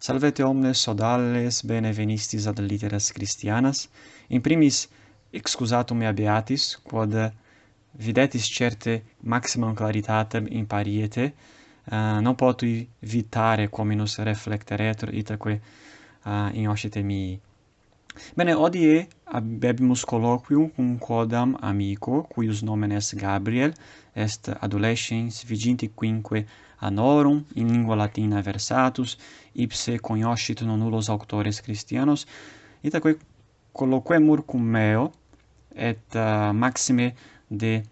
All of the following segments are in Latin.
salvete omnes sodales, bene venistis ad litteras Christianas, in primis excusatum mea beatis, quod videtis certe maximum claritatem in pariete, uh, non potui vitare quominus reflecteretur itaque uh, in oscite mii. Bene, odie abebimus colloquium cum quodam amico, cuius nomen est Gabriel, est adolescens viginti quinque anorum in lingua latina versatus ipse cognoscit non nullos auctores Christianos itaque colloquemur cum meo et uh, maxime de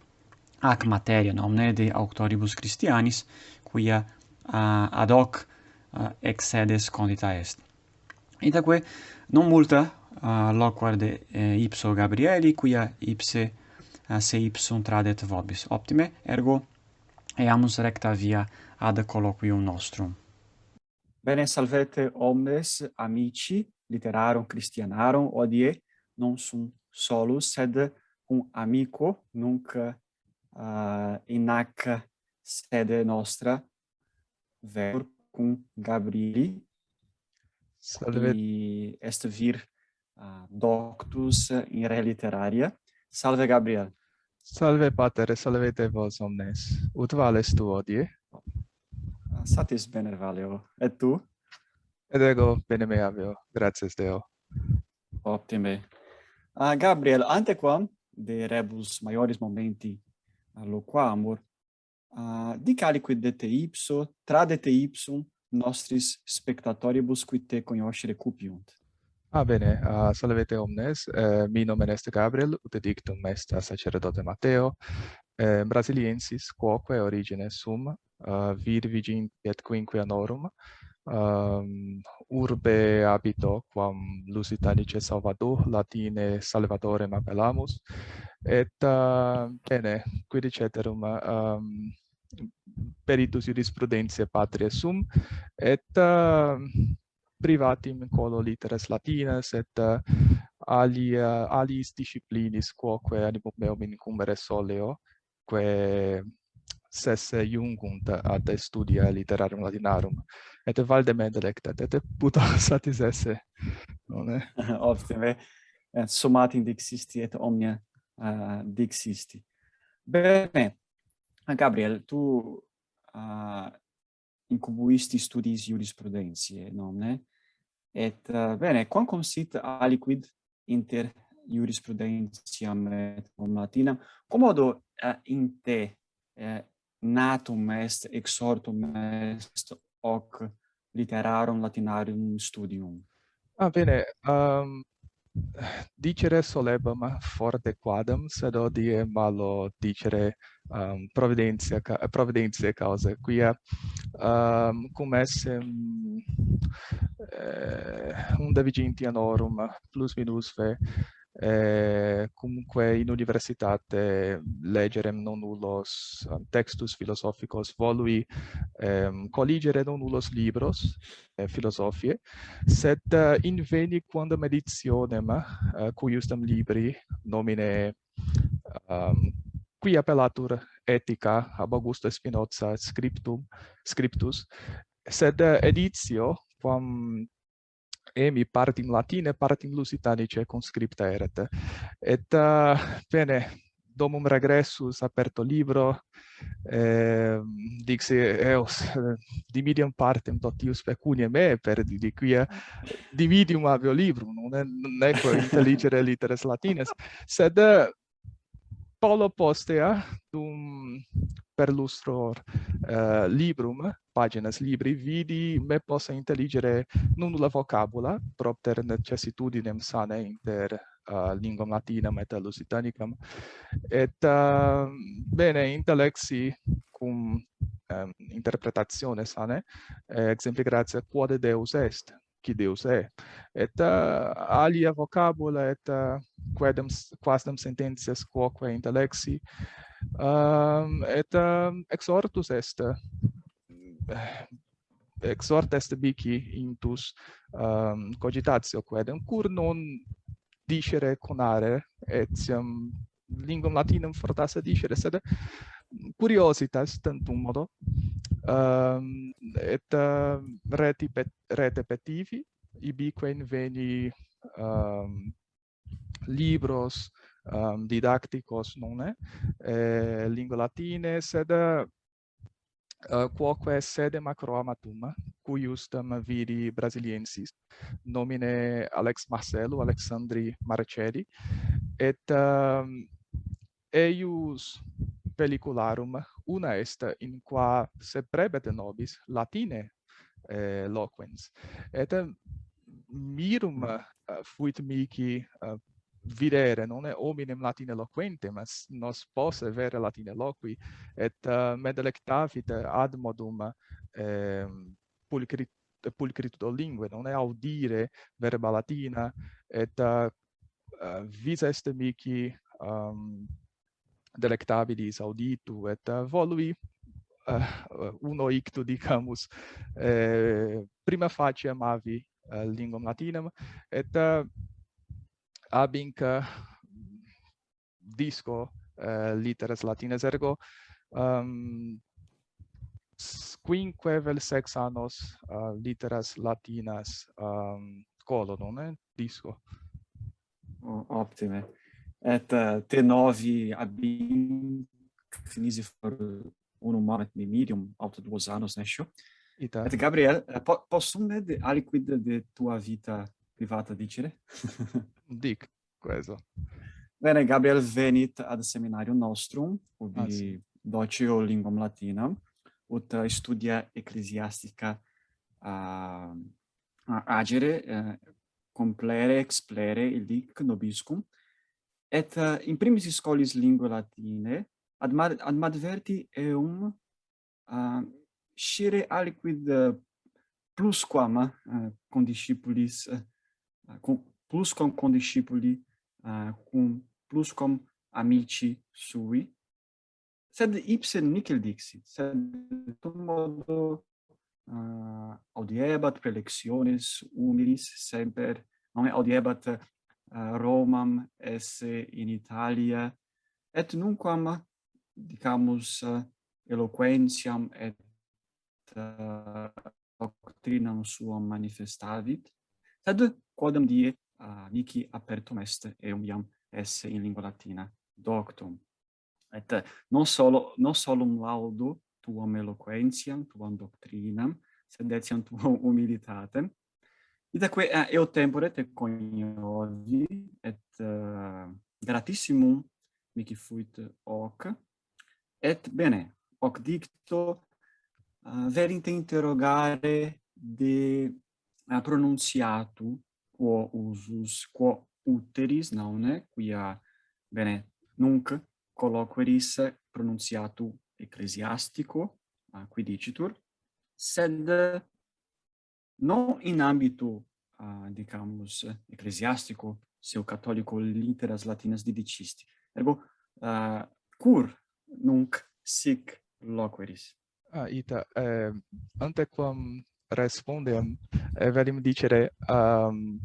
ac materia nomne de auctoribus Christianis quia uh, ad hoc uh, excedes condita est. Itaque non multa uh, loquarde uh, ipso Gabrieli quia ipse uh, se ipsum tradet vobis. Optime ergo eamus recta via ad colloquium nostrum. Bene salvete omnes amici literarum Christianarum odie non sum solus sed cum amico nunc uh, in hac sede nostra ver cum Gabrieli Salve qui est vir uh, doctus in re literaria. Salve Gabriel. Salve pater salvete vos omnes ut vales tu odie. Satis bene Valeo. Et tu? et ego bene me aveo. Gratias Deo. Optime. Uh, Gabriel, antequam de rebus maiores momenti loquamur, uh, ah, dicalique de te ipso, trade te ipsum, nostris spectatoribus qui te conioscere cupiunt. Ah, bene. Ah, uh, salvete omnes. Uh, mi nomen est Gabriel, ut dictum est sacerdote Matteo, uh, brasiliensis, quoque origine sum uh, virvigint et quinque anorum um, ehm, urbe habito quam lusitanice salvador latine salvatorem appellamus et uh, bene quid ceterum um, ehm, peritus jurisprudentiae patria sum et uh, privatim colo litteras latinas et uh, alia alis disciplinis quoque animum meum incumbere soleo quae sesse iungunt ad studia literarum latinarum et valdem delectat et puto satis esse non optime. Et summatim dixisti et omnia uh, dixisti. Bene. Ah, Gabriel tu uh, incubuisti studiis jurisprudentiae nomne et uh, bene quam sit aliquid inter jurisprudentiam et cum latinam commodo uh, in te uh, natum est exhortum est hoc literarum latinarium studium. Ah, bene. Um, dicere solebam ah, forte quadam, sed odie malo dicere um, providentia, eh, providentia causa, quia um, cum esse um, eh, un anorum plus minus ve eh, comunque in universitate leggere non nullos textus philosophicos volui ehm, colligere non nullos libros eh, philosophiae, sed eh, uh, inveni quando meditionem eh, uh, cuiustam libri nomine um, qui appellatur etica ab Augusto Spinoza scriptum scriptus sed uh, editio quam emi partim latine, partim lusitanice conscripta eret. Et, uh, bene, domum regressus aperto libro eh, dixi eos dimidium partem totius pecuniae me per didiquia eh, dimidium avio librum non è neque intelligere litteres latines sed polo postea eh, dum per lustro uh, librum paginas libri vidi me possa intelligere non la vocabula propter necessitudinem sane inter uh, linguam latinam et lusitanicam et uh, bene intellexi cum um, interpretatione sane eh, exempli gratia quod Deus est qui Deus est et uh, alia vocabula et uh, quedam quasdam sententias quoque intellexi um, et um, exhortus est Eh, exhort est bici intus ehm, um, cogitatio quedem cur non dicere conare etiam linguam latinam fortasse dicere sed curiositas tantum modo um, et uh, reti pet, rete petivi ibique inveni um, libros um, didacticos non eh, lingua latine sed Eh, uh, quoque sede macroamatum, cuiustam viri brasiliensis, nomine Alex Marcelo, Alexandri Marcelli, et um, eius pellicularum una est in qua se prebet nobis latine eh, loquens. Et mirum uh, fuit mihi uh, videre non è hominem latine loquente mas nos posse vere latine loqui et eh, uh, me delectavit ad modum eh, pulcrit pulcritudo lingue non è audire verba latina et uh, uh, vis est mihi um, ehm, delectabilis auditu et uh, volui uh, uno ictu dicamus eh, prima facie amavi uh, linguam latinam et uh, abinc mm, disco eh, uh, literes latines ergo ehm, um, quinque vel sex annos uh, literas latinas um, non è disco. Oh, optime. Et uh, te novi abin finisi for unum manet medium, auto duos annos, nescio? Ita. Et Gabriel, po possum de aliquid de tua vita privata dicere? dic queso. Bene, Gabriel venit ad seminarium nostrum, ubi ah, sì. docio linguam latinam, ut studia ecclesiastica a, a agere, eh, complere, explere, illic nobiscum, et uh, in primis scolis linguae latine, ad, mar, ad madverti eum uh, scire aliquid uh, plusquam uh, condiscipulis, uh, plusquam condiscipuli, uh, cum plusquam amici sui, sed ipse nicel dixit, sed tum modo uh, audiebat prelectiones humilis semper, non audiebat uh, Romam esse in Italia, et nunquam, dicamus, uh, eloquentiam et uh, doctrinam suam manifestavit, sed quodam die amici apertum est eum iam esse in lingua latina. Doctum. Et non solo non solum laudo tuam eloquentiam tuam doctrinam sed etiam tuam humilitatem. Itaque uh, eh, eo tempore te coniovi et uh, gratissimum mihi fuit hoc. Et bene hoc dicto eh, uh, verinte interrogare de uh, pronunciatu quo usus, quo uteris naune, quia, bene, nunc colloqueris pronunciatu ecclesiastico, a qui dicitur, sed non in ambito, uh, dicamus, ecclesiastico, seu catholico literas latinas didicisti. Ergo, uh, cur nunc sic loqueris. Ah, ita, eh, antequam quam respondem eh, dicere um,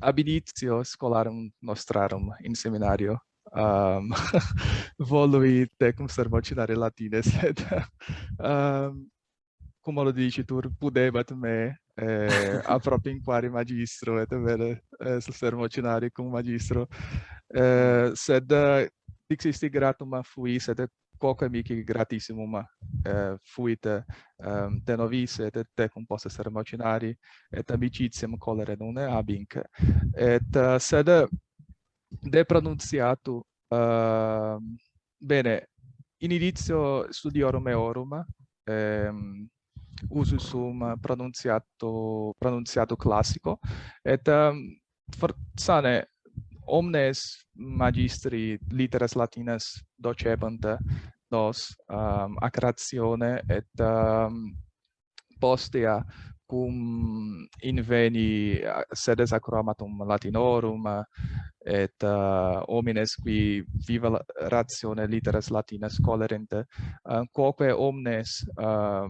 ab initio scholarum nostrarum in seminario. Um, volui tecum servocinare latine sed um, cum lo dici tu pudebat me eh, a proprio inquari magistro et vere eh, servocinare cum magistro. Eh, sed dixisti gratum fui sed poco amici gratissimum eh, fuit um, te novis et te tecum posse sermocinari et amicitiam colere non abinc et uh, sed de pronunciatu uh, ehm, bene in inizio studiorum eorum ehm usus sum pronunciato pronunciato classico et um, forzane omnes magistri litteras latinas docebant nos um, accratione et um, postea cum inveni sedes acromatum latinorum et uh, homines qui viva ratione literas latinas colerent uh, quoque omnes uh,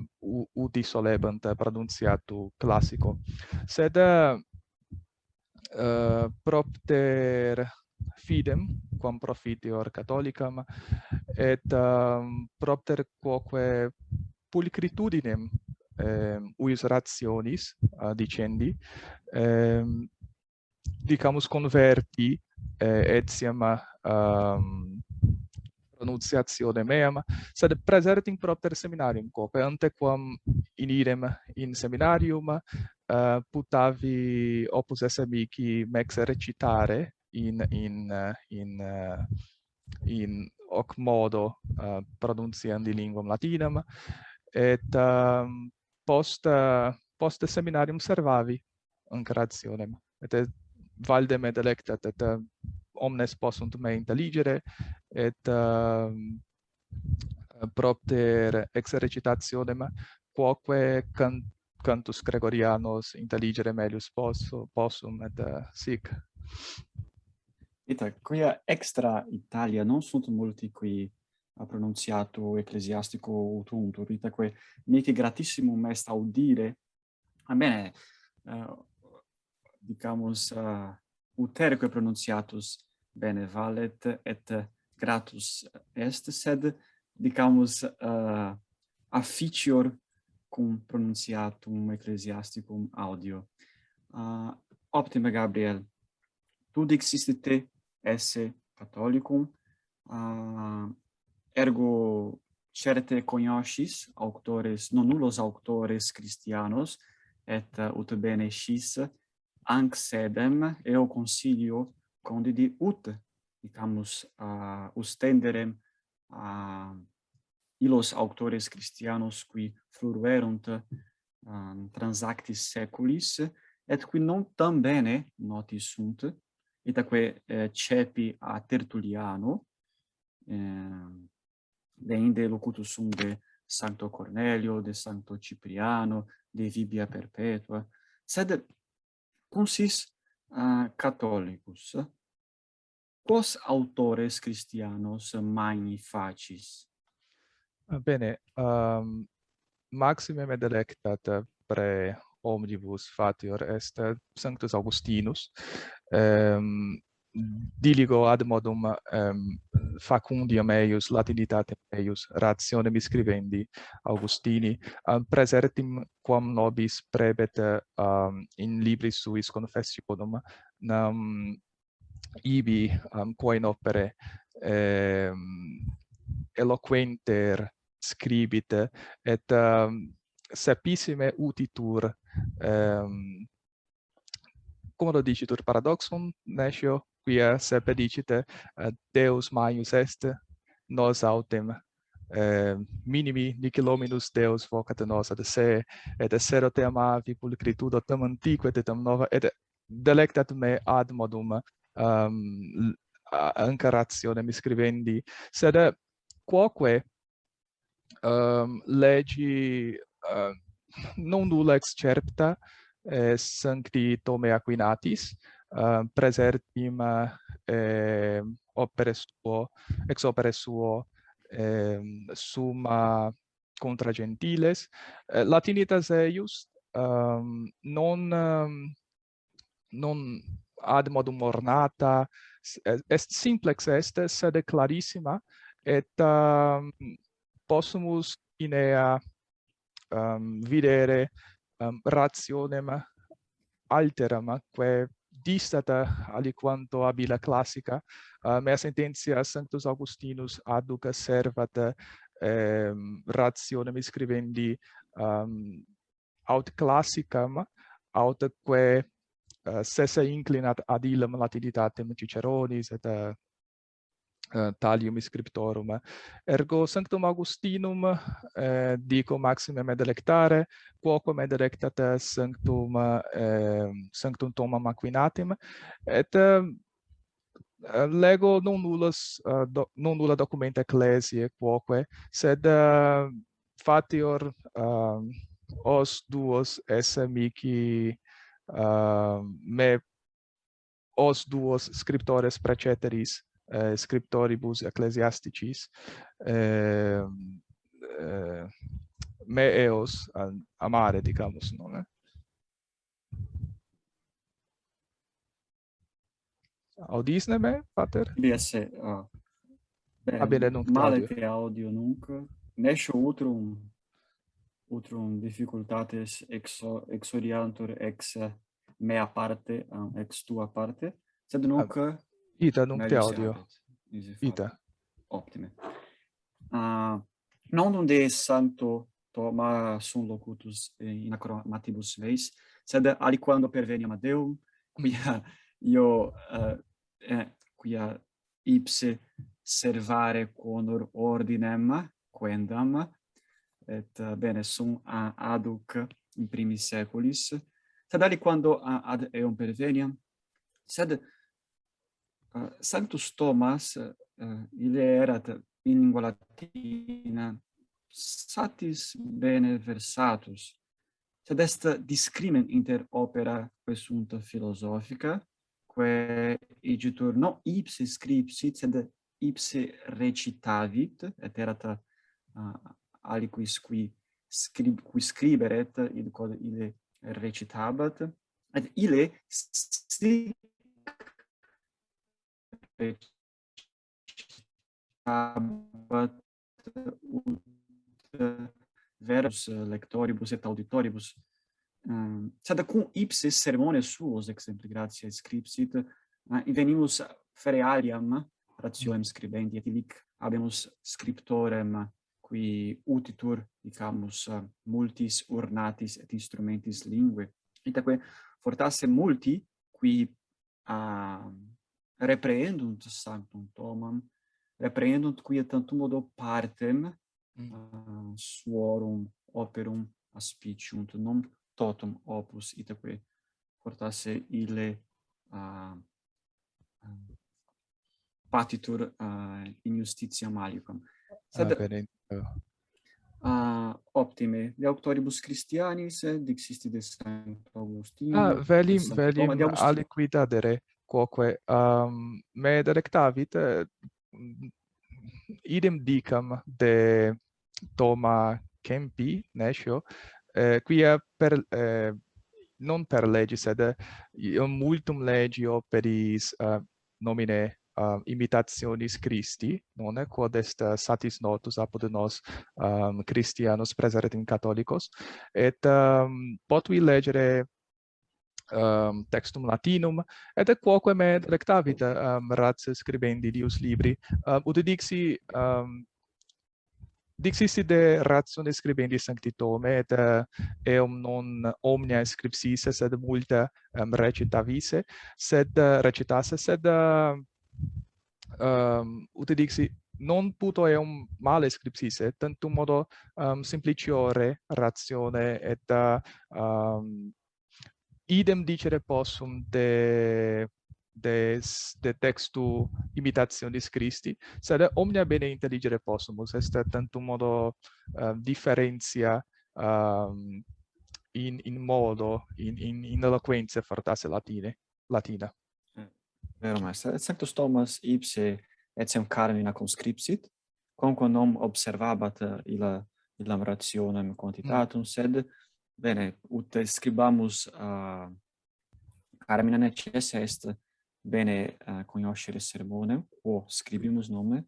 uti solebant pronunciatu classico. Sed uh, propter fidem quam profitior catholicam et um, propter quoque pulcritudinem eh, uis rationis uh, dicendi eh, dicamus converti eh, etiam um, pronunciatione meam sed praeseret in propter seminarium quoque antequam in idem in seminarium uh, putavi opus esse mihi mex recitare in in in in hoc modo eh, uh, pronunciandi linguam latinam et um, post uh, post seminarium servavi ancrationem et, et valde me delectat et uh, omnes possunt me intelligere et uh, propter exercitationem quoque can cantus gregorianos intelligere melius posso possum et uh, sic. Ita, quia extra Italia? Non sunt molti qui a pronunciato ecclesiastico utuntur, itaque mihi gratissimum est audire, a bene, uh, eh, dicamus, eh, uh, uterque pronunciatus bene valet et gratus est, sed, dicamus, uh, afficior cum pronunciatum ecclesiasticum audio. Uh, optime, Gabriel, tu dixiste te esse catholicum. Uh, ergo certe cognoscis auctores nonnulos auctores christianos et uh, ut bene scis anc sedem eo consilio condidi ut dicamus uh, ustenderem uh, illos auctores christianos qui fluerunt um, transactis seculis et qui non tam bene noti sunt Itaque eh, cepi a Tertulliano, eh, deinde locutus sum de Sancto Cornelio, de Sancto Cipriano, de Vibia Perpetua, sed consis uh, eh, catholicus, quos autores Christianos magni facis? Ah, bene, ehm, um, maximum ed electat pre omnibus fatior est eh, Sanctus Augustinus. Um, diligo ad modum um, facundium eius latinitate eius rationem scribendi Augustini um, presertim quam nobis prebet um, in libris suis confessionum nam ibi um, quae in opere um, eloquenter scribit et um, sapissime utitur ehm, cum lo dicitur paradoxum nescio quia sepe dicite eh, Deus maius est nos autem. Eh, minimi niquilominus Deus vocat nos ad se et essero te amavi pulcritudo tam antiqua et tam nova et delectat me ad modum um, anca rationem scrivendi. Sed quoque um, legi uh, non nulla excerpta eh, sancti Tome Aquinatis uh, presertim eh, opere suo ex opere suo eh, summa contra gentiles. Eh, latinitas eius um, non um, non ad modum ornata est simplex est sed clarissima et um, possumus in ea um, videre um, rationem alteram quae distata aliquanto abila classica. Uh, mea sententia sanctus augustinus adduca servat um, rationem scribendi um, aut classicam aut quae uh, sese inclinat ad illam latinitatem ciceronis et uh, Eh, talium scriptorum. Ergo sanctum Augustinum eh, dico maximum et delectare, quoquam et delectat sanctum, eh, sanctum tomam aquinatim, et eh, lego non nullas uh, do, non nulla documenta ecclesiae quoque sed uh, fatior uh, os duos esse mihi uh, me os duos scriptores preceteris eh, scriptoribus ecclesiasticis eh, eh, me eos amare dicamus non eh? audisne me pater Yes, ah bene, ah, bene non male te audio nunc nescio utrum utrum difficultates exo, exoriantur ex mea parte ex tua parte sed ah, nunc ah. Ita nunc te audio. Ita. Optime. Uh, non de santo toma sum locutus in acromatibus veis, sed aliquando perveniam ad Deum, quia io uh, eh, quia ipse servare conor ordinem quendam et uh, bene sum a aduc in primis seculis sed ali quando ad eum perveniam sed uh, Sanctus Thomas, eh, uh, ile erat in lingua latina, satis bene versatus, sed est discrimen inter opera quesunta philosophica, quae igitur non ipse scripsit, sed ipse recitavit, et erat uh, aliquis qui, scrib, qui scriberet, id quod ile recitabat, et ile sic stabat ut verbus eh, lectoribus et auditoribus. Um, sed cum ipsis sermones suos exempli gratia scripsit uh, venimus fere aliam rationem scribendi et illic habemus scriptorem qui utitur dicamus multis ornatis et instrumentis linguae itaque fortasse multi qui uh, reprehendunt sanctum Thomam, reprehendunt quia tantum modo partem uh, suorum operum aspiciunt, non totum opus itaque fortasse ille uh, uh, patitur uh, in justitia malicum. Sed ah, uh, optime de auctoribus Christianis eh, dixisti de Sancto Augustino Ah, velim velim aliquidadere quoque um, me delectavit eh, idem dicam de Toma Kempi Nescio eh, quia per eh, non per legi sed eh, multum legi operis eh, nomine uh, imitationis Christi, non è quod est eh, satis notus apud nos um, Christianus preseret in Catholicos, et um, potui legere um, textum latinum et quoque me delectavit um, ehm, ratio scribendi dius libri. Um, ut dixi um, dixisti de ratione scribendi sancti tome et uh, eum non omnia scripsisse sed multa um, recitavisse sed uh, recitasse sed uh, um, ut dixi non puto eum male scripsisse tantum modo um, simpliciore ratione et uh, um, idem dicere possum de de de textu imitationis Christi sed omnia bene intelligere possumus est tantum modo eh, uh, differentia um, ehm, in in modo in in in eloquentia fortasse latine latina. Mm. Vero maestro. Et sanctus thomas ipse etiam carmina conscripsit quamquam non observabat eh, illa illam rationem quantitatum mm. sed Bene, ut scribamus a Carmina necesse est bene uh, conoscere sermonem, o scribimus nomen,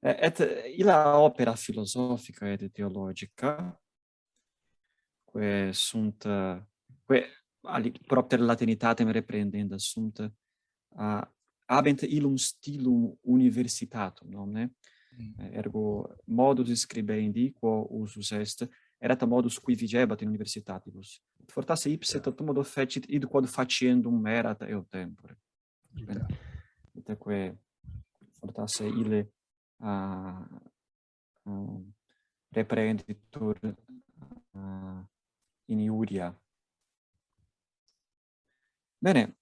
et illa opera filosofica et teologica quae sunt quae ali propter latinitatem reprendenda sunt uh, habent illum stilum universitatum nomne mm. ergo modus scribendi quo usus est erat modus qui vigebat in universitatibus. Fortasse ipse tot modo fecit id quod faciendum erat eo tempore. Yeah. Itaque fortasse ile uh, uh, reprenditur uh, in iuria. Bene.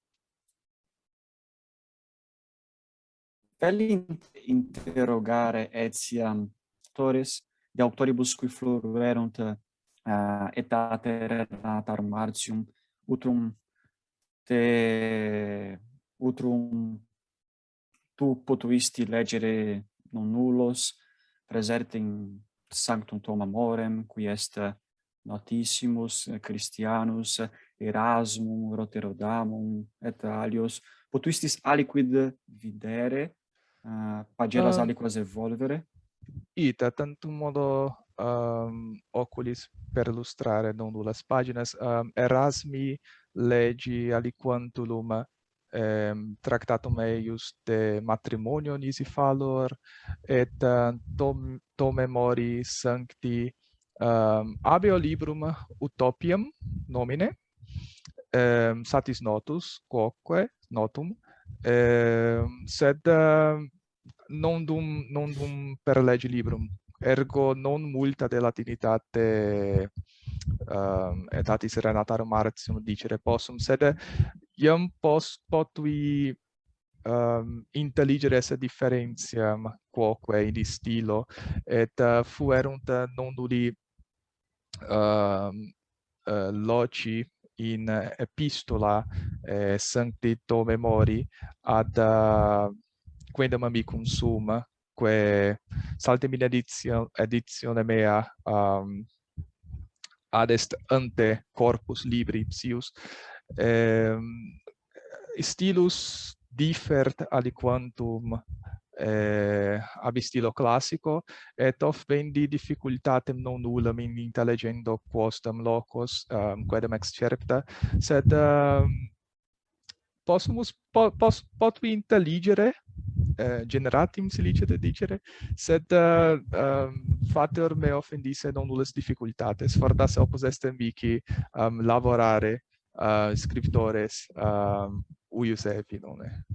Velli interrogare etiam tores de autoribus qui fluerunt uh, etate natar martium utrum te utrum tu potuisti legere non nullos presertim sanctum tuum amorem qui est notissimus Christianus Erasmum Rotterdamum et alios potuistis aliquid videre uh, pagelas uh. Ah. aliquas evolvere Ita, tanto modo um, oculis per illustrare non nulas paginas, um, Erasmi legi aliquantulum um, tractatum eius de matrimonio nisi falor, et uh, dom, memori sancti um, abeo librum utopiam nomine, um, satis notus, quoque, notum, um, sed uh, non dum non dum per legi librum. Ergo non multa de latinitate um, etatis renatarum artium dicere possum sed iam pos potui um, intelligere esse differentiam quoque in stilo et uh, fuerunt non duli um, ehm, uh, eh, loci in epistola eh, sancti to memori ad uh, quendam amicum sum que saltem min aditio aditione mea um, ad est ante corpus libri ipsius. Ehm stilus differt aliquantum eh, ab stilo classico et of vendi difficultatem non nullam in intelligendo quostam locos um, quedam excerpta sed um, possumus po, pos, potu intelligere eh, generatim silicet dicere sed uh, um, fateor me offendisse non nulles difficultates. Fortasse opus est mihi um, ehm, lavorare uh, scriptores um, uius e finone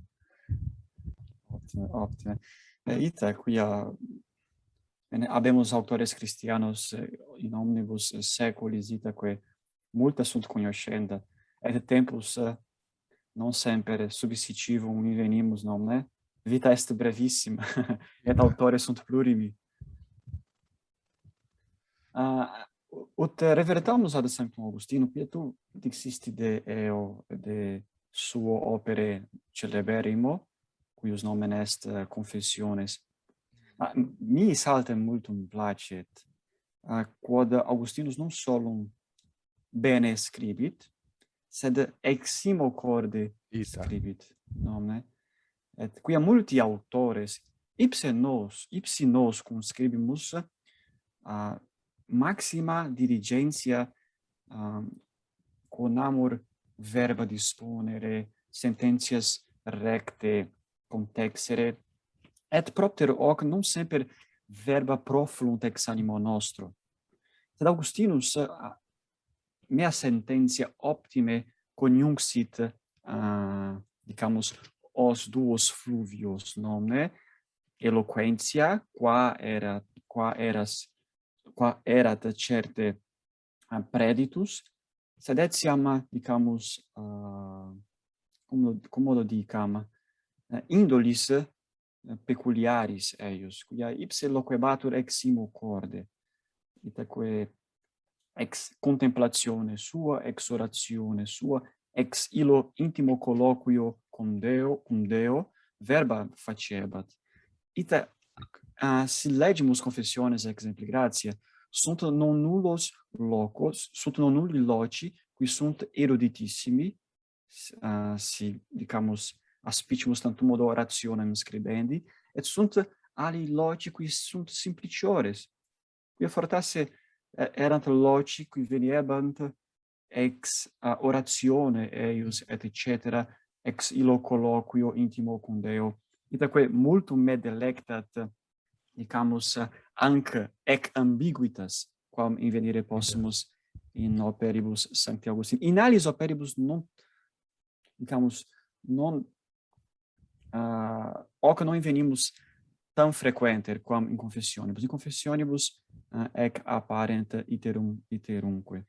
ottime ottime eh, ita quia bene habemus autores christianos eh, in omnibus saeculis itaque multa sunt cognoscenda et tempus non semper subsitivum invenimus nomne Vita est brevissima, et autore sunt plurimi. Uh, ut revertamus ad Sanctum Augustinum, tu dixisti de eo, de suo opere celeberrimo, cuius nomen est uh, Confessiones. Uh, mi saltem multum placet, uh, quod Augustinus non solum bene scribit, sed eximo corde Ita. scribit, nomne, et quia multi autores ipse nos ipsi nos conscribimus a maxima diligentia um, con amor verba disponere sententias recte contexere et propter hoc non semper verba proflunt ex animo nostro. Sed augustinus uh, mea sententia optime coniunxit uh, dicamus os duos fluvios, nomne eloquentia, qua era qua eras qua erat certe preditus sed etiam dicamus uh, cum cum dicam indolis peculiaris eius quia ipse loquebatur ex simo corde itaque ex contemplatione sua ex oratione sua ex illo intimo colloquio cum Deo, cum Deo, verba faciebat. Ita uh, si legimus confessiones ex exempli gratia, sunt non nullos locos, sunt non nulli loci, qui sunt eruditissimi, uh, si dicamus aspicimus tantum modo orationem scribendi, et sunt ali loci qui sunt simpliciores, qui fortasse erant loci qui veniebant ex uh, oratione eius et cetera ex illo colloquio intimo cum Deo. Itaque multum me delectat dicamus anc ec ambiguitas quam invenire possumus in operibus Sancti Augustin. In alis operibus non dicamus non uh, hoc non invenimus tam frequenter quam in confessionibus. In confessionibus uh, ec apparent iterum iterumque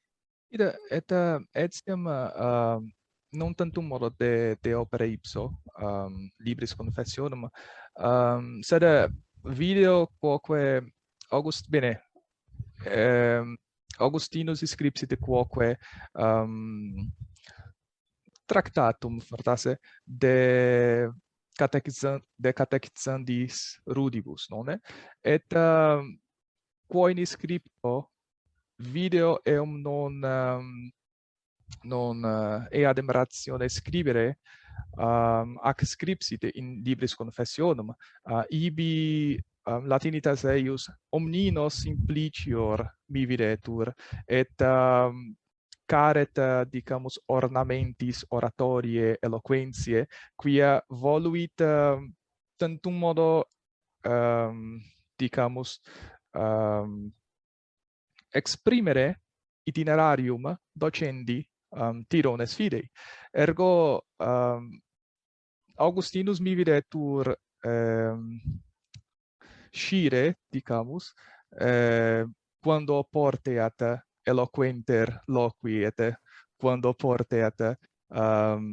Ida, это etiam uh, ehm, non tantum modo de de opera ipso um libris confessionum um ehm, sed video quoque august bene um, augustinus scripsit quoque um tractatum fortasse de catechizan de catechizandis rudibus nonne? Et uh, quo in scripto video eum non um, non eh, uh, ea demeratione scribere um, ac scripsit in libris confessionum uh, ibi um, latinitas eius omnino simplicior mi videtur et um, caret uh, dicamus ornamentis oratorie eloquentiae quia voluit um, uh, tantum modo um, dicamus um, exprimere itinerarium docendi um, tirones fidei. Ergo, um, Augustinus mi videtur um, scire, dicamus, eh, quando porteat eloquenter loquiet, quando porteat um,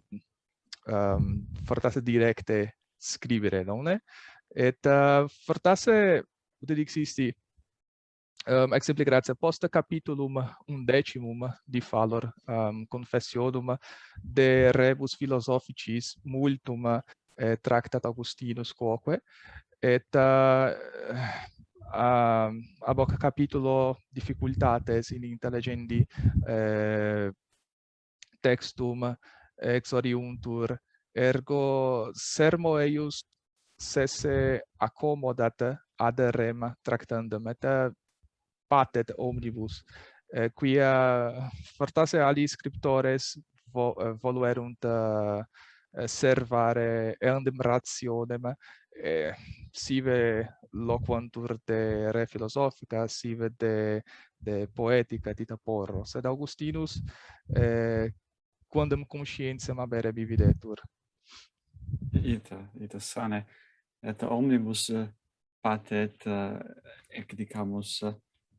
um, fortasse directe scrivere, non è? Et uh, fortasse, ut dixisti, Ehm, um, exemple gratia posta capitulum undecimum di Fallor um, ehm, confessionum de rebus philosophicis multum eh, tractat Augustinus quoque et uh, uh, ab hoc capitulo difficultates in intelligendi eh, textum exoriuntur ergo sermo eius sesse accomodat ad rem tractandum et patet omnibus. Eh, quia fortasse ali scriptores vo, eh, voluerunt uh, servare eandem rationem eh, sive loquantur de re philosophica sive de de poetica dita porro. Sed augustinus eh, quandam conscientiam habere vividetur. Ita ita sane et omnibus eh, patet uh, ec dicamus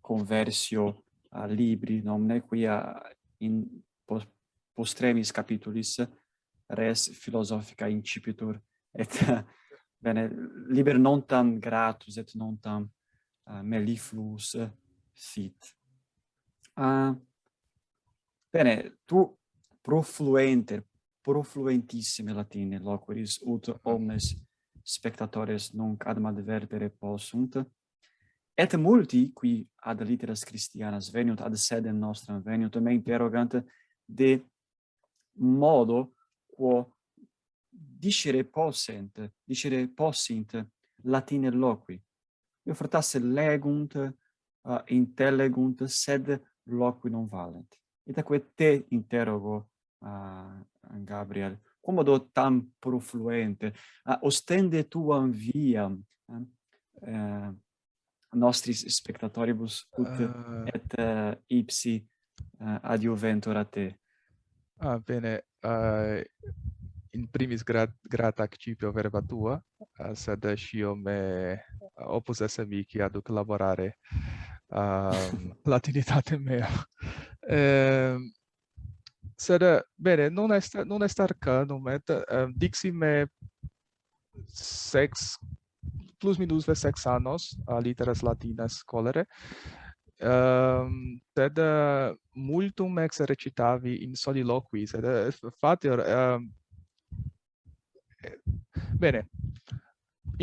conversio a libri nomne quia in postremis capitulis res philosophica incipitur et bene liber non tam gratus et non tam uh, eh, mellifluus fit uh, ah, bene tu profluenter profluentissime latine loqueris ut omnes spectatores nunc ad advertere possunt Et multi, qui ad litteras Christianas veniunt, ad sedem nostram veniunt, me interrogant de modo quo discere possent, discere possint latine loqui. Io fratasse legunt, uh, intellegunt, sed loqui non valent. et Itaque te interrogo, uh, Gabriel, quomodo tam profluente, uh, ostende tuam viam, uh, eh, uh nostris spectatoribus ut uh... et uh, ipsi eh, uh, adiuventur a te. Ah, bene. Uh, in primis grat grata accipio verba tua, uh, sed scio me opus esse mici ad collaborare um, ehm, latinitate mea. um, sed, bene, non est, non est arcanum, et uh, dixi me sex plus minus ve sex annos uh, literas latinas colere. Um, sed uh, multum ex recitavi in soliloqui sed eh, uh, fateor uh, ehm, eh, bene.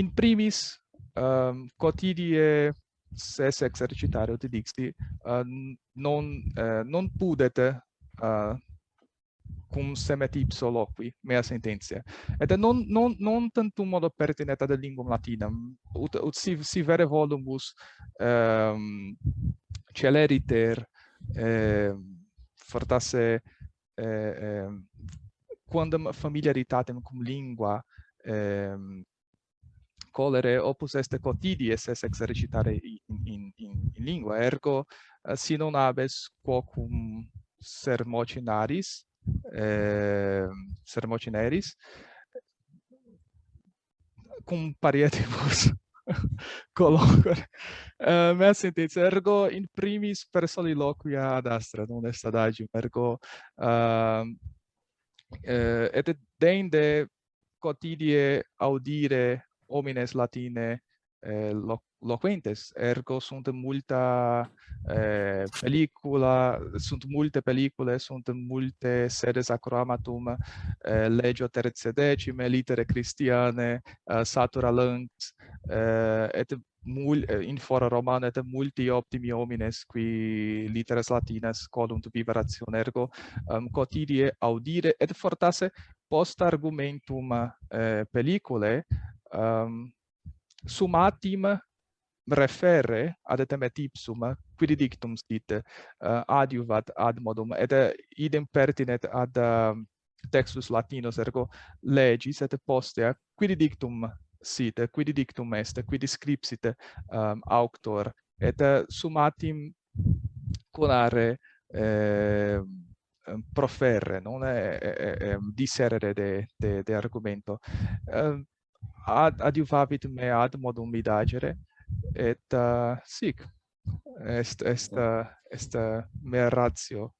In primis um, quotidie ses exercitare ut dixi uh, non uh, non pudete uh, cum semet ipso loqui, mea sententia. Et non, non, non tantum modo pertinet ad linguam latinam, ut, ut si, si vere volumus um, ehm, celeriter eh, fortasse eh, eh, quandam familiaritatem cum lingua eh, colere opus est quotidie esse exercitare in, in, in, in lingua, ergo eh, si non habes quocum sermocinaris eh, sermocineris cum parietibus colloquere. Ehm, uh, mea sentens, ergo in primis per soliloquia ad astra, non est ergo uh, uh, et dende quotidie audire homines latine eh, lo loquentes ergo sunt multa eh, pellicula sunt multe pellicule sunt multe sedes acroamatum eh, legio tercedecime litere christiane eh, satura lanx eh, et mul eh, in fora romana et multi optimi homines qui literas latinas codunt viveratione ergo um, quotidie audire et fortasse post argumentum eh, pellicule um, summatim refere ad etem et ipsum quid dictum sit eh, uh, adiuvat ad modum et uh, idem pertinet ad uh, textus latinos ergo legis et postea quid dictum sit quid dictum est quid scripsit um, auctor et uh, summatim conare eh, proferre non è, è, è, è disserere de, de, de argomento uh, ad adiuvavit me ad modum vidagere et uh, sic. Est est uh, est uh, mea ratio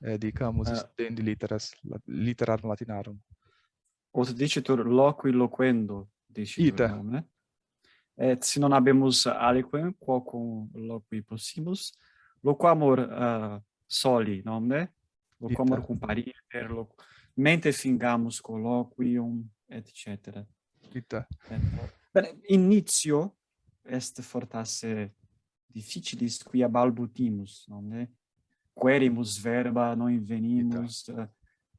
eh, dicamus uh, studendi litteras la, litterar latinarum. Ut dicitur loqui loquendo dicitur Ita. et si non habemus aliquem quocum loqui possimus loquamur uh, soli nomne loquamur comparir loqu mente fingamus colloquium et cetera. Ita. Bene, inizio est fortasse difficilis quia balbutimus, non Querimus verba, non invenimus, Ita.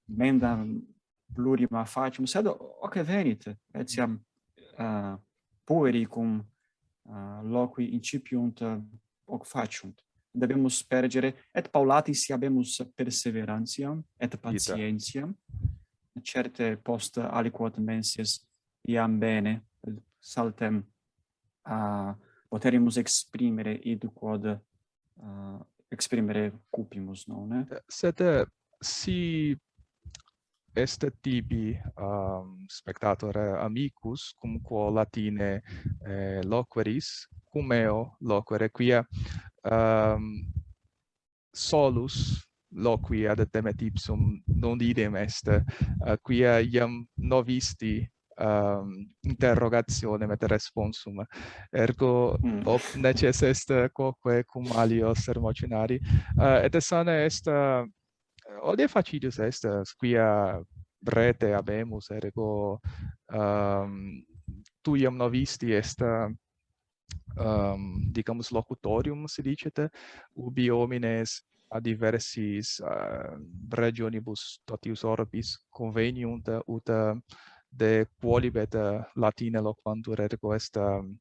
mendam plurima facimus, sed hoc venit, etiam uh, mm. eh, pueri cum uh, loqui incipiunt uh, hoc faciunt. Debemus pergere, et paulatis habemus perseverantiam, et patientiam, Ita. certe post aliquot mensis iam bene saltem a poterimus exprimere id quod uh, exprimere cupimus non eh? sed eh, si est tibi um, spectatore amicus cum quo latine eh, loqueris cum eo loquere quia um, solus loqui ad demet ipsum non idem est uh, quia iam novisti Ehm, um, interrogatione met responsum ergo mm. op neces est quoque cum alios sermocinari uh, eh, et sane est uh, odie facidius est eh, quia rete habemus ergo ehm, um, tuiam novisti est um, dicamus locutorium si dicete ubi homines a diversis uh, regionibus totius orbis conveniunt ut de qualibet uh, latine loquantur ergo est um,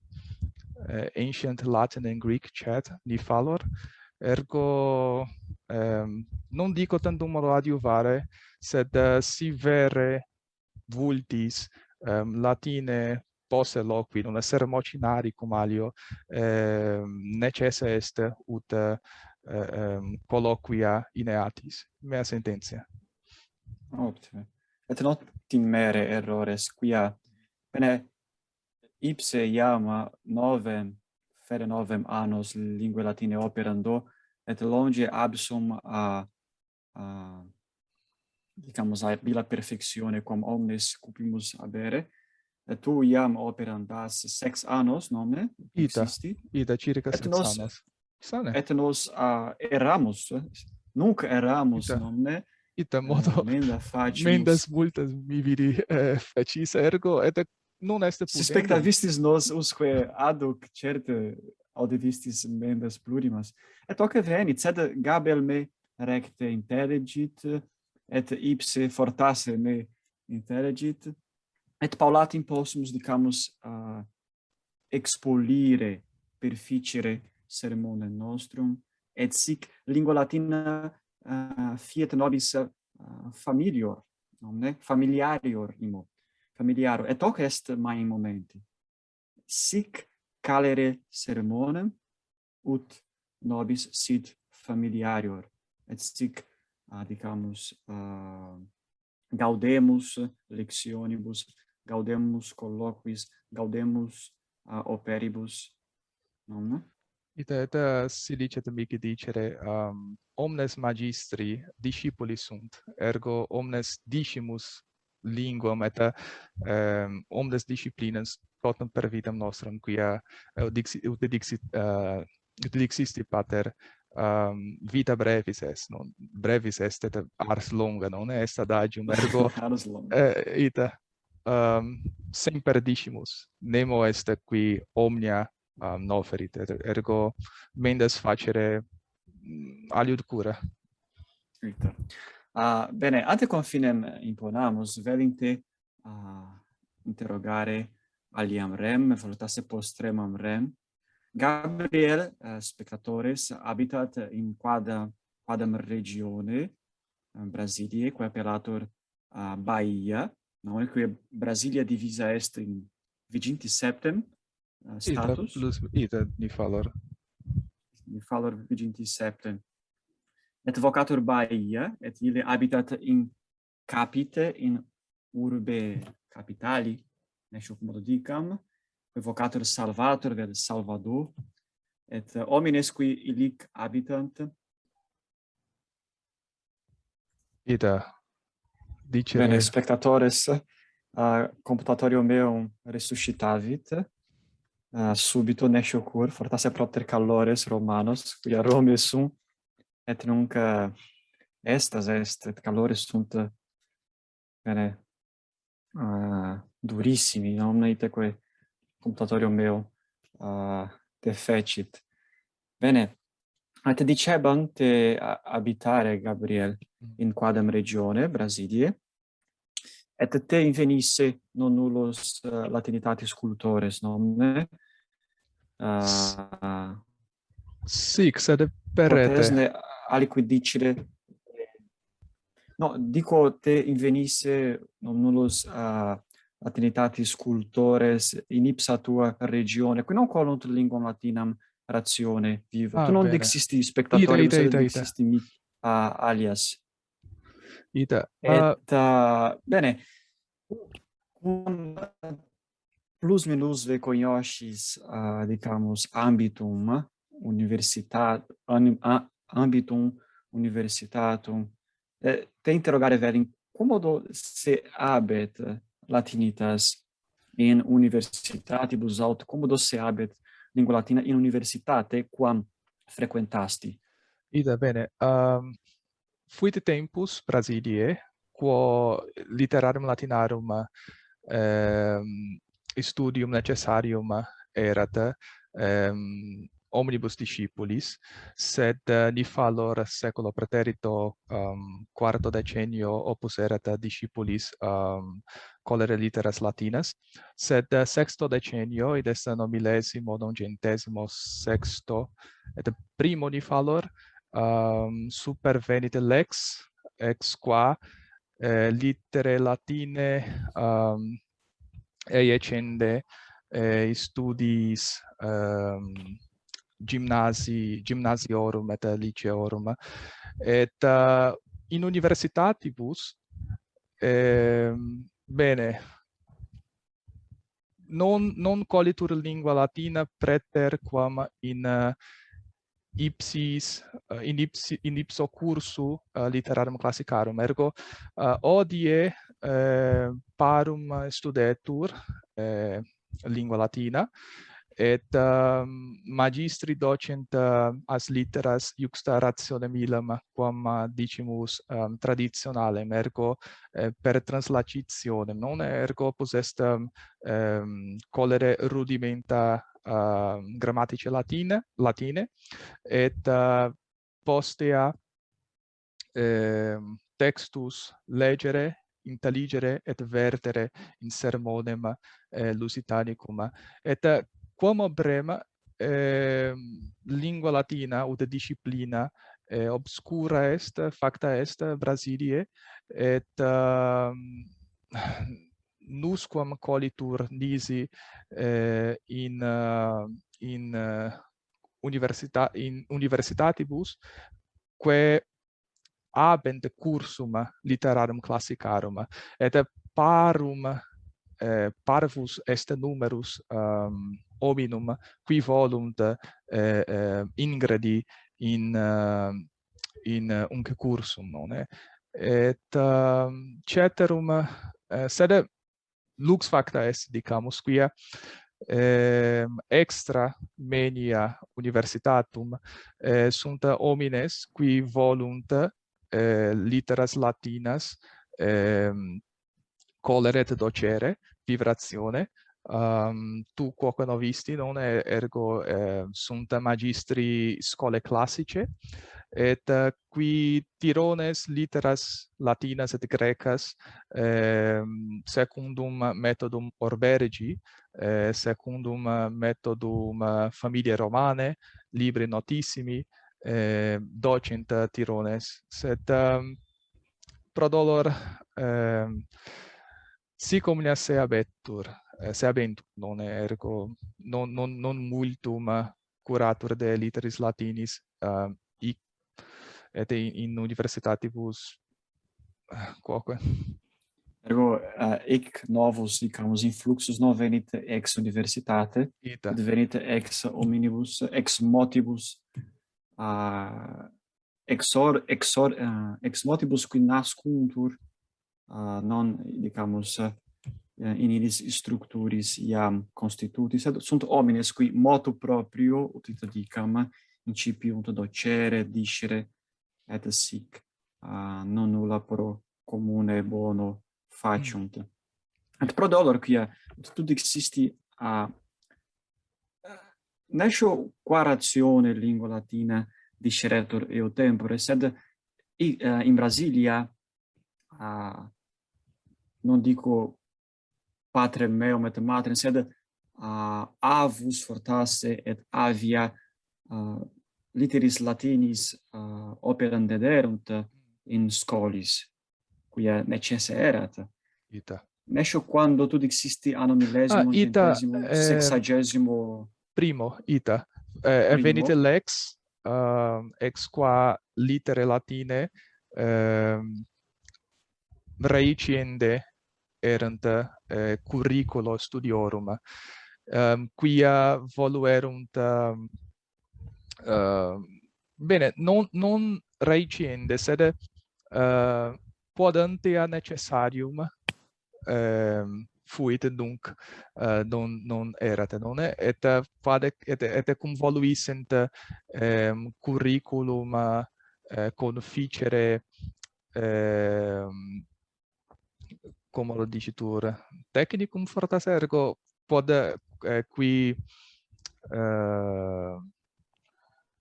uh, ancient Latin and Greek chat ni fallor ergo um, non dico tandum adiuvare sed uh, si vere vultis um, latine posse loqui non essere mocinari cum alio eh, necessa est ut uh, um, colloquia ineatis. Mea sententia. Optime. Et not timere errores, quia bene ipse iama novem fere novem annos lingue latine operando et longe absum a a dicamus a bila perfectione quam omnes cupimus habere et tu iam operandas sex annos nomine? Ita. Existi, ita circa sex annos. Sane. et nos uh, eramus nunc eramus ita. nomine? ita eh, modo ah, menda facimus mendas multas mi vidi eh, facis ergo et non est pudendum spectavistis nos usque aduc certe audivistis mendas plurimas. Et hoc venit sed gabel me recte intelligit et ipse fortasse me intelligit et paulatim possumus dicamus uh, expolire perficere sermone nostrum et sic lingua latina uh, fiat nobis uh, familior omne familiarior imo familiaro. Et hoc est mai momenti. Sic calere sermonem ut nobis sit familiarior. Et sic eh, adicamus uh, gaudemus lectionibus gaudemus colloquis gaudemus uh, operibus nomne Ita et si licet mihi dicere um, omnes magistri discipuli sunt ergo omnes discimus linguam et um, omnes disciplinas totum per vitam nostram quia ut dixit ut dixit uh, ut dixisti pater um, vita brevis est non brevis est et ars longa non est ad agium ergo ars longa. Eh, uh, ita um, semper discimus nemo est qui omnia um, nou. Ergo, mendes facere mm, aliud cura. Uite. Uh, bene, ante confinem imponamus, velinte uh, interrogare aliam rem, volutasse post remam rem. Gabriel, uh, spectatores, habitat in quadam, quadam regione, um, Brasilie, quae appellatur uh, Bahia, no? E quae Brasilia divisa est in viginti septem, Ah, status? ita plus ita ni falor. Ni falor viginti septem. et vocatur baia et ille habitat in capite in urbe capitali nescio modo dicam vocatur salvator vel salvador. Et eh, homines qui illic habitant? Ita dice bene spectatores a computatorio meum resuscitavit uh, subito nesciocur, fortasse propter calores romanos, quia Rome sum, et nunc uh, estas est, et calores sunt bene, uh, durissimi, omne iteque computatorio meu uh, defecit. Bene, et dicebant eh, te abitare, Gabriel, in quadam regione, Brasilie, et te invenisse non nullos eh, uh, latinitatis cultores nomne uh, sic sed perete. Potesne aliquid dicere no dico te invenisse non nullos eh, uh, latinitatis cultores in ipsa tua regione qui non colunt linguam latinam ratione viva. Ah, tu non bene. dexisti spectatoribus ite, ite, mi, uh, eh, alias. Ita. Et uh, bene. Con plus minus ve coniosis, uh, dicamus ambitum universitat an, a, ambitum universitatum eh, te interrogare velim cum se abet latinitas in universitatibus aut como se habet lingua latina in universitate quam frequentasti ida bene um fuit tempus Brasilie, quo literarum latinarum ehm, studium necessarium erat ehm, omnibus discipulis, sed uh, ni fallor seculo preterito um, quarto decennio opus erat discipulis um, colere litteras latinas, sed uh, sexto decennio, id est nomilesimo, non centesimo, sexto, et primo ni fallor, um, supervenit lex ex qua eh, littere latine um, eiecende ehm, eh, studis um, gymnasi gymnasiorum et liceorum et uh, in universitatibus eh, bene non non colitur lingua latina preter quam in uh, ipsis uh, in ipsi in ipso cursu uh, literarum classicarum. Ergo uh, odie uh, parum studetur uh, lingua latina et um, magistri docent uh, as litteras iuxta ratione milam quam uh, dicimus um, ehm, traditionale ergo eh, per translatitionem non? Ergo possest ehm, um, colere rudimenta Ehm, uh, grammatice latine latine et uh, postea eh, textus legere intelligere et vertere in sermonem eh, lusitanicum. Et uh, quam brema eh, ehm, lingua latina ut disciplina eh, obscura est facta est Brasilie et uh, nusquam colitur nisi eh, in uh, in eh, uh, università in universitatibus quae habent cursum literarum classicarum. Et parum eh, parvus est numerus um, hominum qui volunt eh, eh, ingredi in uh, in uh, unque cursum non et uh, ceterum eh, sed lux facta est, dicamus, quia eh, extra menia universitatum eh, sunt homines qui volunt eh, litteras latinas eh, coleret docere vibratione um, tu quoque novisti non ergo eh, sunt magistri scole classice. Et uh, qui tirones literas latinas et grecas eh, secundum methodum Orbergi eh, secundum methodum familiae romane libri notissimi eh, docent tirones. Sed ehm, um, prodolor eh, si communia se abettur Eh, se abentur non ergo non non non multum curatur de literis latinis uh, et in, in universitatibus eh, quoque ergo uh, hic novus dicamus influxus novenit ex universitate Ita. devenit ex omnibus ex motibus uh, exor exor uh, ex motibus qui nascuntur uh, non dicamus uh, Eh, in iris structuris iam constitutis sed sunt homines qui motu proprio, ut dicam, incipiunt docere, discere, et sic uh, non nulla pro comune bono faciunt. Mm. Et pro dolor quia ut tud existi a uh, nescio qua ratione lingua latina disceretur eo tempore, sed i, uh, in Brasilia uh, non dico patrem meum et matrem sed uh, avus fortasse et avia uh, literis latinis uh, operam dederunt in scolis quia necesse erat. Ita. Nescio quando tu dixisti anno millesimo ah, ita, eh, sexagesimo. primo ita. Eh, eh primo. venite lex uh, ex qua litere latine ehm, um, reiciende erant eh, curriculo studiorum. Um, quia voluerunt um, uh, bene non non reiciende sed eh, uh, podantia necessarium uh, fuit dunc uh, non non erat non et fade et et cum voluissent um, curriculum eh, uh, conficere um, come lo dici tu, tecnicum fortas ergo pod eh, qui eh,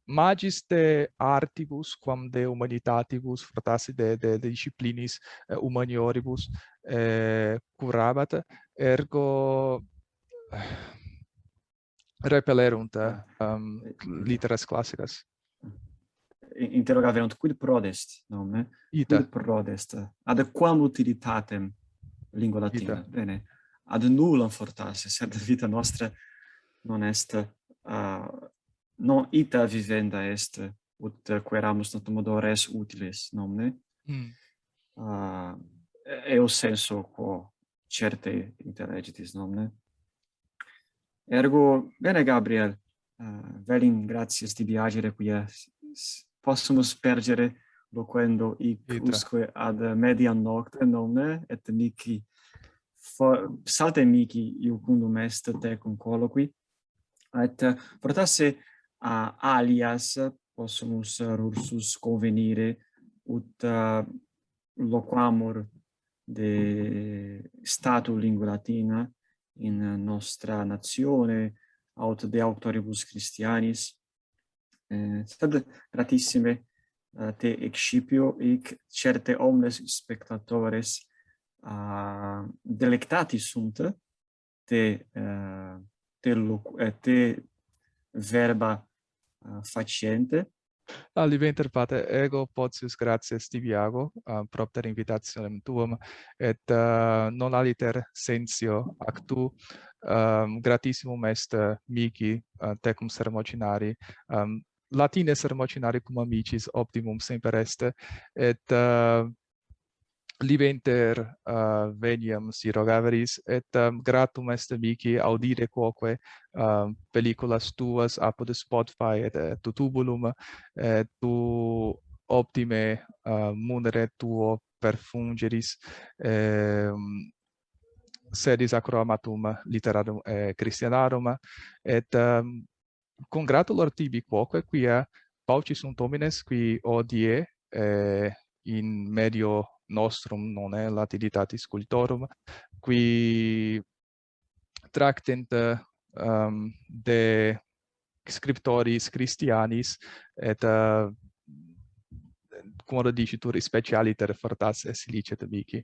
magiste artibus quam de humanitatibus fortasi de, de, de disciplinis eh, humanioribus eh, curabat ergo eh, repellerunt um, ehm, literas classicas. Interrogaverunt quid prodest nomen Ita. quid prodest ad quam utilitatem lingua latina. Vita. Bene. Ad nullam fortasse, sed vita nostra non est uh, non ita vivenda est ut queramus tantum modo res utiles nomne. Mm. Ah, uh, eo senso quo certe interregitis nomne. Ergo, bene Gabriel, ah, uh, velim gratias tibi agere quia possumus pergere loquendo ic Itra. usque ad mediam nocte nomne et mici for, salte mici iucundum est tecum colloqui et fortasse uh, alias possumus rursus convenire ut uh, loquamur de statu lingua latina in nostra nazione aut de auctoribus christianis eh, sed gratissime Eh, te excipio ic certe omnes spectatores uh, delectati sunt te uh, te locu te verba uh, faciente. Ali venter pate ego potius gratias tibiago um, propter invitationem tuum et uh, non aliter sensio actu um, gratissimum est uh, mihi uh, tecum sermocinari um, latine sermocinare cum amicis optimum semper est et uh, libenter uh, veniam si rogaveris et um, gratum est mihi audire quoque um, pelliculas tuas apud Spotify et, et tutubulum et tu optime uh, munere tuo perfungeris um, sedis acroamatum literarum eh, Christianarum et um, congratulor tibi quoque quia paucis sunt homines qui odie eh, in medio nostrum non è latiditatis cultorum qui tractent um, de scriptoris Christianis et uh, cum dicitur specialiter fortas es licet mihi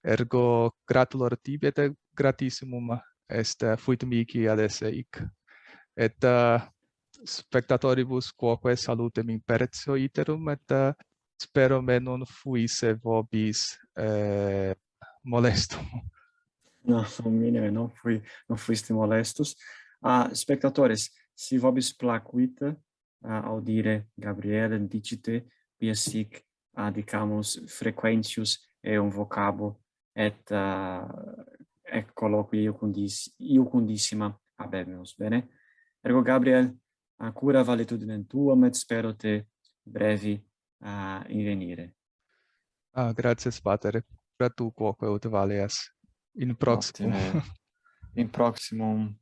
ergo gratulor tibi et gratissimum est fuit mihi ad esse hic et uh, spectatoribus quoque salutem imperetio iterum et uh, spero me non fuisse vobis eh, molestum. No, minime, non fui, non fuiste molestus. Ah, spectatores, si vobis placuita uh, eh, audire Gabriele dicite via sic ah, adicamus frequentius eum vocabo et uh, ah, ec iucundis, iucundissima habemus, bene? Ergo Gabriel, a cura valetudinem tuam et spero te brevi uh, invenire. Ah, grazie, pater. Gratu quoque ut valeas in proximum. In proximum